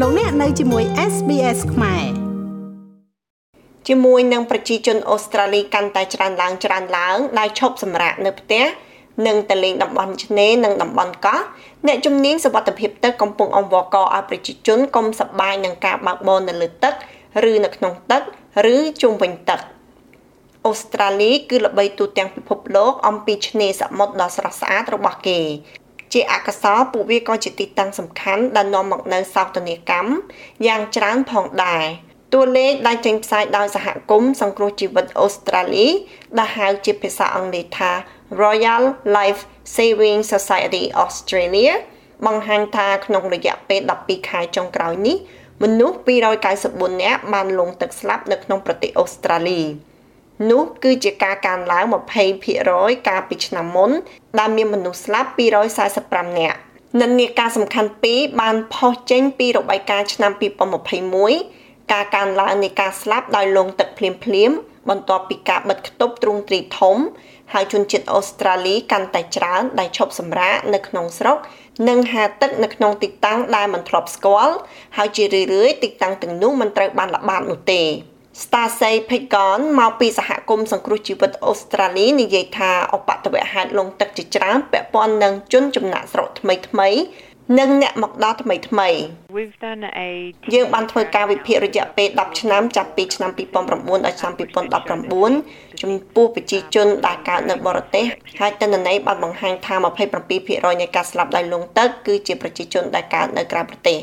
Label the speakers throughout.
Speaker 1: លោកអ្នកនៅជាមួយ SBS ខ្មែរ
Speaker 2: ជាមួយនឹងប្រជាជនអូស្ត្រាលីកាន់តែច្រើនឡើងច្រើនឡើងដែលឈប់សម្រាកនៅផ្ទះនិងទៅលេងតំបន់ឆ្នេរនិងតំបន់កោះអ្នកជំនាញសុវត្ថិភាពទឹកកំពុងអង្វរករឲ្យប្រជាជនកុំសប្បាយនឹងការបើកបរនៅលើទឹកឬនៅក្នុងទឹកឬជុំវិញទឹកអូស្ត្រាលីគឺល្បីទូទាំងពិភពលោកអំពីឆ្នេរសមុទ្រដ៏ស្រស់ស្អាតរបស់គេ ជាអកុសលពួកវាក៏ជាទីតាំងសំខាន់ដែលនាំមកនូវសោកនាកម្មយ៉ាងច្រើនផងដែរតួលេខដែលចេញផ្សាយដោយសហគមន៍សង្គ្រោះជីវិតអូស្ត្រាលីដែលហៅជាភាសាអង់គ្លេសថា Royal Life Saving Society Australia បង្ហាញថាក្នុងរយៈពេល12ខែចុងក្រោយនេះមនុស្ស294នាក់បានលង់ទឹកស្លាប់នៅក្នុងប្រទេសអូស្ត្រាលី នោះគឺជាការកើនឡើង20%កាលពីឆ្នាំមុន ដែលមានមនុស្សស្លាប់245នាក់និន្នាការសំខាន់ពីរបានផុសចេញពីរបាយការណ៍ឆ្នាំ2021ការកើនឡើងនៃការស្លាប់ដោយលង់ទឹកភ្លាមភ្លាមបន្ទាប់ពីការបិទគប់ទ្រង់ទ្រីធំ ហើយជនជាតិអូស្ត្រាលីកាន់តែច្រើនដែលឈប់សម្រាកនៅក្នុងស្រុក និងហាទឹកនៅក្នុងទីតាំងដែលមិនធ្លាប់ស្គាល់ហើយជារឿយៗទីតាំងទាំងនោះមិនត្រូវបានល្បាតនោះទេ Stacey Pagan មកពីសហគមន៍សង្គ្រោះជីវិតអូស្ត្រាលីនិយាយថាឧបទ្ទវហេតុលងទឹកជាច្រើនពាក់ព័ន្ធនឹងជនចំណាក់ស្រុកថ្មីថ្មីនិងអ្នកមកដល់ថ្មីថ្មីយើងបានធ្វើការវិភាគរយៈពេល10ឆ្នាំចាប់ពីឆ្នាំ2009ដល់ឆ្នាំ2019ចំពោះប្រជាជនដែលកើតនៅបរទេសហើយទិន្នន័យបានបង្ហាញថា27%នៃការស្លាប់ដោយលង់ទឹកគឺជាប្រជាជនដែលកើតនៅក្រៅប្រទេស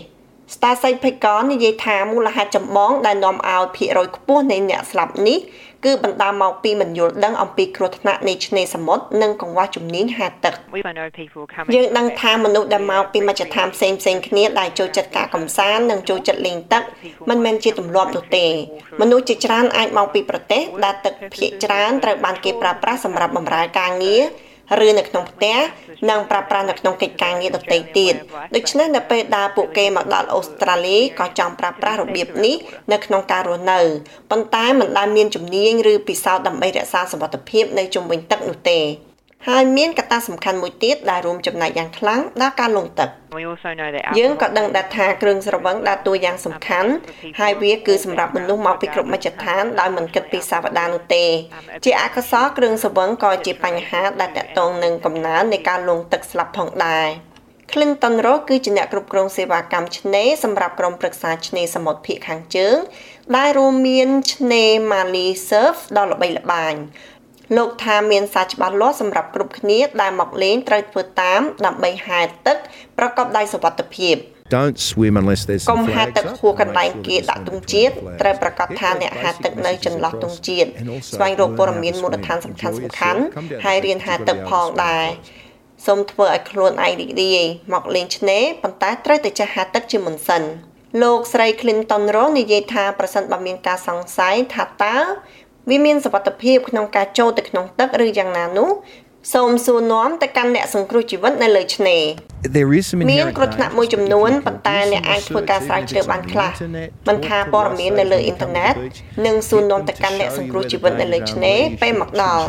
Speaker 2: Stacey Picon និយាយថាមូលហេតុចម្បងដែលនាំឲ្យភាគរយខ្ពស់នៃអ្នកស្លាប់នេះគឺបណ្ដាលមកពីមិនយល់ដឹងអំពីគ្រោះថ្នាក់នៃឆ្នេរសមុទ្រនិងកង្វះជំនាញហាទឹកយើងដឹងថាមនុស្សដែលមកពីមជ្ឈដ្ឋានផ្សេងផ្សេងគ្នាដែលចូលចិត្តការកម្សាន្តនិងចូលចិត្តលេងទឹកមិនមែនជាទម្លាប់នោះទេមនុស្សជាច្រើនអាចមកពីប្រទេសដែលទឹកភាគច្រើនត្រូវបានគេប្រើប្រាស់សម្រាប់បម្រើការងារ ឬនៅក្នុងផ្ទះនិងប្រើប្រាស់នៅក្នុងកិច្ចការងារដទៃទៀតដូច្នេះនៅពេលដែលពួកគេមកដល់អូស្ត្រាលីក៏ចង់ប្រើប្រាស់របៀបនេះនៅក្នុងការរស់នៅប៉ុន្តែមិនដែលមានជំនាញឬពិសោធន៍ដើម្បីរក្សាសុវត្ថិភាពនៅជុំវិញទឹកនោះទេ ហើយមានកត្តាសំខាន់មួយទៀតដែលរួមចំណែកយ៉ាងខ្លាំងដល់ការលង់ទឹកយើងក៏ដឹងដែរថាគ្រឿងស្រវឹងដើរតួយ៉ាងសំខាន់ហើយវាគឺសម្រាប់មនុស្សមកពីគ្រប់មជ្ឈដ្ឋានដោយមិនគិតពីសាវតានោះទេ ជាអកុសលគ្រឿងស្រវឹងក៏ជាបញ្ហាដែលតកតងនឹងកំណើននៃការលង់ទឹកស្លាប់ផងដែរ Clinton Ross គឺជាអ្នកគ្រប់គ្រងសេវាកម្មឆ្នេរសម្រាប់ក្រុមប្រឹក្សាឆ្នេរសមុទ្រភាគខាងជើងដែលរួមមានឆ្នេរ Mali Surf ដ៏ល្បីល្បាញ លោកថាមានសារច្បាស់លាស់សម្រាប់គ្រប់គ្នាដែលមកលេងត្រូវធ្វើតាមដើម្បីហែលទឹកប្រកបដោយសុវត្ថិភាព
Speaker 3: Don't swim unless there's
Speaker 2: កុំហាត់ទឹកហួសកន្លែងគេដាក់ទង់ជាតិត្រូវប្រកាសថាអ្នកហាត់ទឹកនៅចន្លោះទង់ជាតិស្វែងរកព័ត៌មានមូលដ្ឋានសំខាន់សំខាន់ហើយរៀនហាត់ទឹកផងដែរសូមធ្វើឲ្យខ្លួនឯងរីករាយមកលេងឆ្នេរប៉ុន្តែត្រូវតែចេះហាត់ទឹកជាមុនសិនលោកស្រី Clinton Ross និយាយថាប្រសិនបើមានការសង្ស័យថាតើ វាមានសវត្ថភាពក្នុងការចូលទៅក្នុងទឹកឬយ៉ាងណានោះសូមសួរនាំទៅកាន់អ្នកសង្គ្រោះជីវិតនៅលើឆ្នេរមានគ្រោះថ្នាក់មួយចំនួនប៉ុន្តែអ្នកអាចធ្វើការស្រាវជ្រាវបានខ្លះមិនថាព័ត៌មាននៅលើអ៊ីនធឺណិតនិងសួរនាំទៅកាន់អ្នកសង្គ្រោះជីវិតនៅលើឆ្នេរពេលមកដល់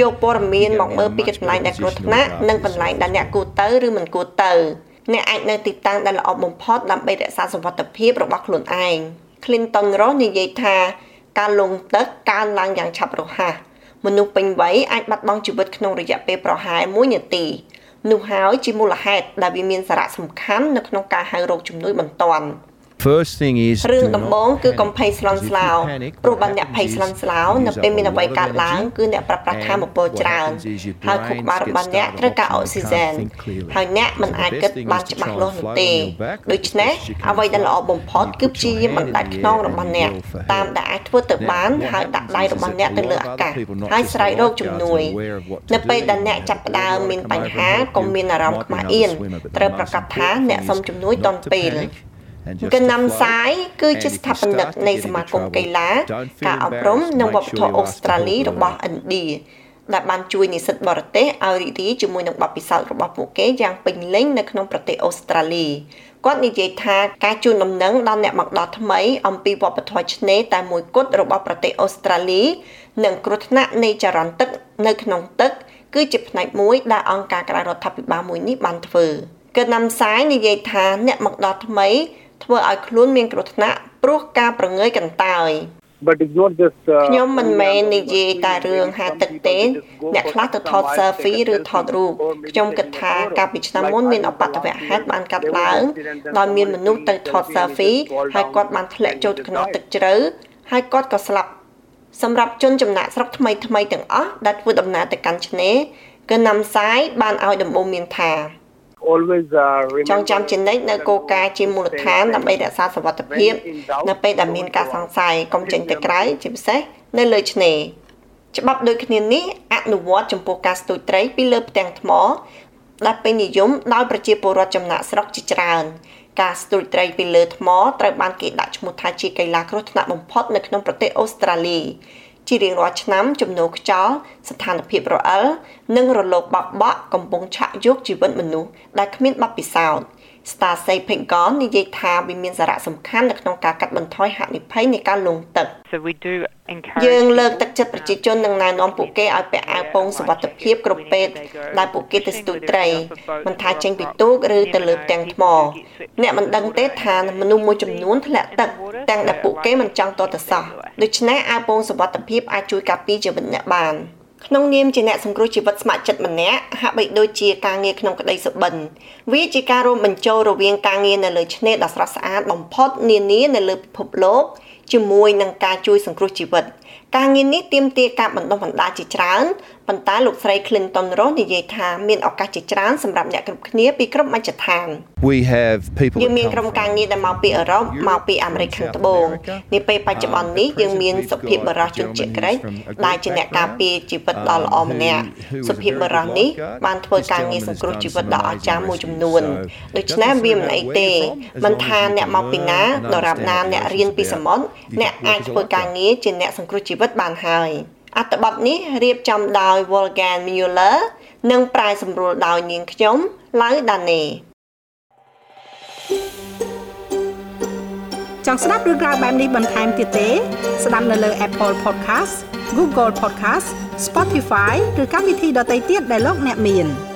Speaker 2: យកព័ត៌មានមកមើលពីកន្លែងដែលគ្រោះថ្នាក់និងកន្លែងដែលអ្នកគួរទៅឬមិនគួរទៅអ្នកអាចនៅទីតាំងដែលល្អបំផុតដើម្បីរក្សាសុវត្ថិភាពរបស់ខ្លួនឯង Clinton Ross និយាយថា ការលង់ទឹកកើនឡើងយ៉ាងឆាប់រហ័សមនុស្សពេញវ័យអាចបាត់បង់ជីវិតក្នុងរយៈពេលប្រហែល1នាទីនោះហើយជាមូលហេតុដែលវាមានសារៈសំខាន់នៅក្នុងការហៅរោគជំនួយបន្ទាន់
Speaker 3: First thing is
Speaker 2: រឿងដំបូងគឺកុំភ័យស្លន់ស្លោព្រោះបើអ្នកភ័យស្លន់ស្លោនៅពេលមានអ្វីកើតឡើងគឺអ្នកប្រើប្រាស់ធម៌ពលច្រើនហើយខួរក្បាលរបស់អ្នកត្រូវការអុកស៊ីហ្សែនហើយអ្នកមិនអាចគិតបានច្បាស់លាស់នោះទេដូច្នេះអ្វីដែលល្អបំផុតគឺព្យាយាមបណ្ដាច់ខ្នងរបស់អ្នកតាមដែលអាចធ្វើទៅបានហើយដាក់ដៃរបស់អ្នកទៅលើអាកាសហើយស្រែករោគជំនួយនៅពេលដែលអ្នកចាប់ផ្ដើមមានបញ្ហាកុំមានអារម្មណ៍ខ្មាស់អៀនត្រូវប្រកាសថាអ្នកសុំជំនួយទាន់ពេល កណាំសាយគឺជាស្ថាបនិកនៃសមាគមកីឡា ការអប់រំនិងវប្បធម៌អូស្ត្រាលីរបស់ឥណ្ឌាដែលបានជួយនិស្សិតបរទេសឲ្យរីករាយជាមួយនឹងបទពិសោធន៍របស់ពួកគេយ៉ាងពេញលេញនៅក្នុងប្រទេសអូស្ត្រាលីគាត់និយាយថាការជូនដំណឹងដល់អ្នកមកដល់ថ្មីអំពីវប្បធម៌ឆ្នេរតែមួយគត់របស់ប្រទេសអូស្ត្រាលី និងគ្រោះថ្នាក់នៃចរន្តទឹកនៅក្នុងទឹក គឺជាផ្នែកមួយដែលអង្គការក្រៅរដ្ឋាភិបាលមួយនេះបានធ្វើកណាំសាយនិយាយថាអ្នកមកដល់ថ្មី ធ្វើឲ្យខ្លួនមានគ្រោះថ្នាក់ព្រោះការប្រងើយកន្តើយ
Speaker 4: but it's not just
Speaker 2: ខ្ញុំមិនមែននិយាយតែរឿងហាទឹកទេអ្នកខ្លះទៅថត selfie ឬថតរូបខ្ញុំគិតថាកាលពីឆ្នាំមុនមានអបតវហេតុបានកាត់ឡើងដោយមានមនុស្សទៅថត selfie ហើយគាត់បានធ្លាក់ចូលទៅក្នុងទឹកជ្រៅហើយគាត់ក៏ស្លាប់សម្រាប់ជនចំណាក់ស្រុកថ្មីថ្មីទាំងអស់ដែលធ្វើដំណើរទៅកាន់ឆ្នេរគឺណាំសាយបានឲ្យដំបូងមានថា
Speaker 4: always uh,
Speaker 2: ចងចាំជានិច្ចនៅគោលការណ៍ជាមូលដ្ឋានដើម្បីរក្សាសុវត្ថិភាព នៅពេលដែលមានការសង្ស័យកុំចេញទៅក្រៅជាពិសេសនៅលើឆ្នេរច្បាប់ដូចគ្នានេះអនុវត្តចំពោះការស្ទូចត្រីពីលើផ្ទាំងថ្មដែលពេញនិយមដោយប្រជាពលរដ្ឋចំណាក់ស្រុកជាច្រើនការស្ទូចត្រីពីលើថ្មត្រូវបានគេដាក់ឈ្មោះថាជាកីឡាគ្រោះថ្នាក់បំផុតនៅក្នុងប្រទេសអូស្ត្រាលី ជារៀងរាល់ឆ្នាំជំនោរខ្យល់ស្ថានភាពរអិលនិងរលកបក់បក់កំពុងឆក់យកជីវិតមនុស្សដែលគ្មានបទពិសោធន៍ Stacy Pentagon និយាយថាវាមានសារៈសំខាន់នៅក្នុងការកាត់បន្ថយហានិភ័យនៃការលង់ទឹក
Speaker 5: So we do encourage
Speaker 2: យើងលើកទឹកចិត្តប្រជាជននិងណែនាំពួកគេឲ្យពាក់អាវពោងសុវត្ថិភាពគ្រប់ពេលដែលពួកគេទៅស្ទូចត្រីមិនថាចេញពីទូកឬទៅលើផ្ទាំងថ្មអ្នកមិនដឹងទេថាមនុស្សមួយចំនួនធ្លាក់ទឹកទាំងដែលពួកគេមិនចង់តទៅសោះដូច្នេះអាវពោងសុវត្ថិភាពអាចជួយការពារជីវិតអ្នកបាន ក្នុងនាមជាអ្នកសង្គ្រោះជីវិតស្ម័គ្រចិត្តម្នាក់ហាក់បីដូចជាការងារក្នុងក្តីសុបិនវាជាការរួមបញ្ចូលរវាងការងារនៅលើឆ្នេរដ៏ស្រស់ស្អាតបំផុតនានានៅលើពិភពលោក ជាមួយនឹងការជួយសង្គ្រោះជីវិតការងារនេះទាមទារការបណ្ដុះបណ្ដាលជាច្រើនប៉ុន្តែលោកស្រី Clinton Ross និយាយថាមានឱកាសជាច្រើនសម្រាប់អ្នកគ្រប់គ្នាពីគ្រប់មជ្ឈដ្ឋាន
Speaker 3: We have people
Speaker 2: យើង
Speaker 3: that
Speaker 2: មាន
Speaker 3: come
Speaker 2: ក្រុម
Speaker 3: from
Speaker 2: ការងារដែលមកពីអឺរ៉ុបមកពីអាមេរិកខាងត្បូងនាពេលបច្ចុប្បន្ននេះយើងមានសុភាពបរិសុទ្ធជនជាតិក្រិចដែលជាអ្នកការពារជីវិតដ៏ល្អម្នាក់សុភាពបរិសុទ្ធនេះបានធ្វើការងារសង្គ្រោះជីវិតដ៏អស្ចារ្យមួយចំនួនដូច្នេះវាមិនអីទេមិនថាអ្នកមកពីណាដរាបណាអ្នករៀនពីសមុទ្រអ្នកអាចធ្វើការងារជាអ្នកសង្គ្រោះជីវិតបានហើយអត្ថបទនេះរៀបចំដោយ Wolfgang Müller និងប្រែសម្រួលដោយនាងខ្ញុំឡៅដាណេ
Speaker 1: ចង់ស្ដាប់រឿងក្រៅបែបនេះបន្ថែមទៀតទេ ស្ដាប់នៅលើ Apple Podcast Google Podcast Spotify ឬកម្មវិធីដទៃទៀតដែលលោកអ្នកមាន។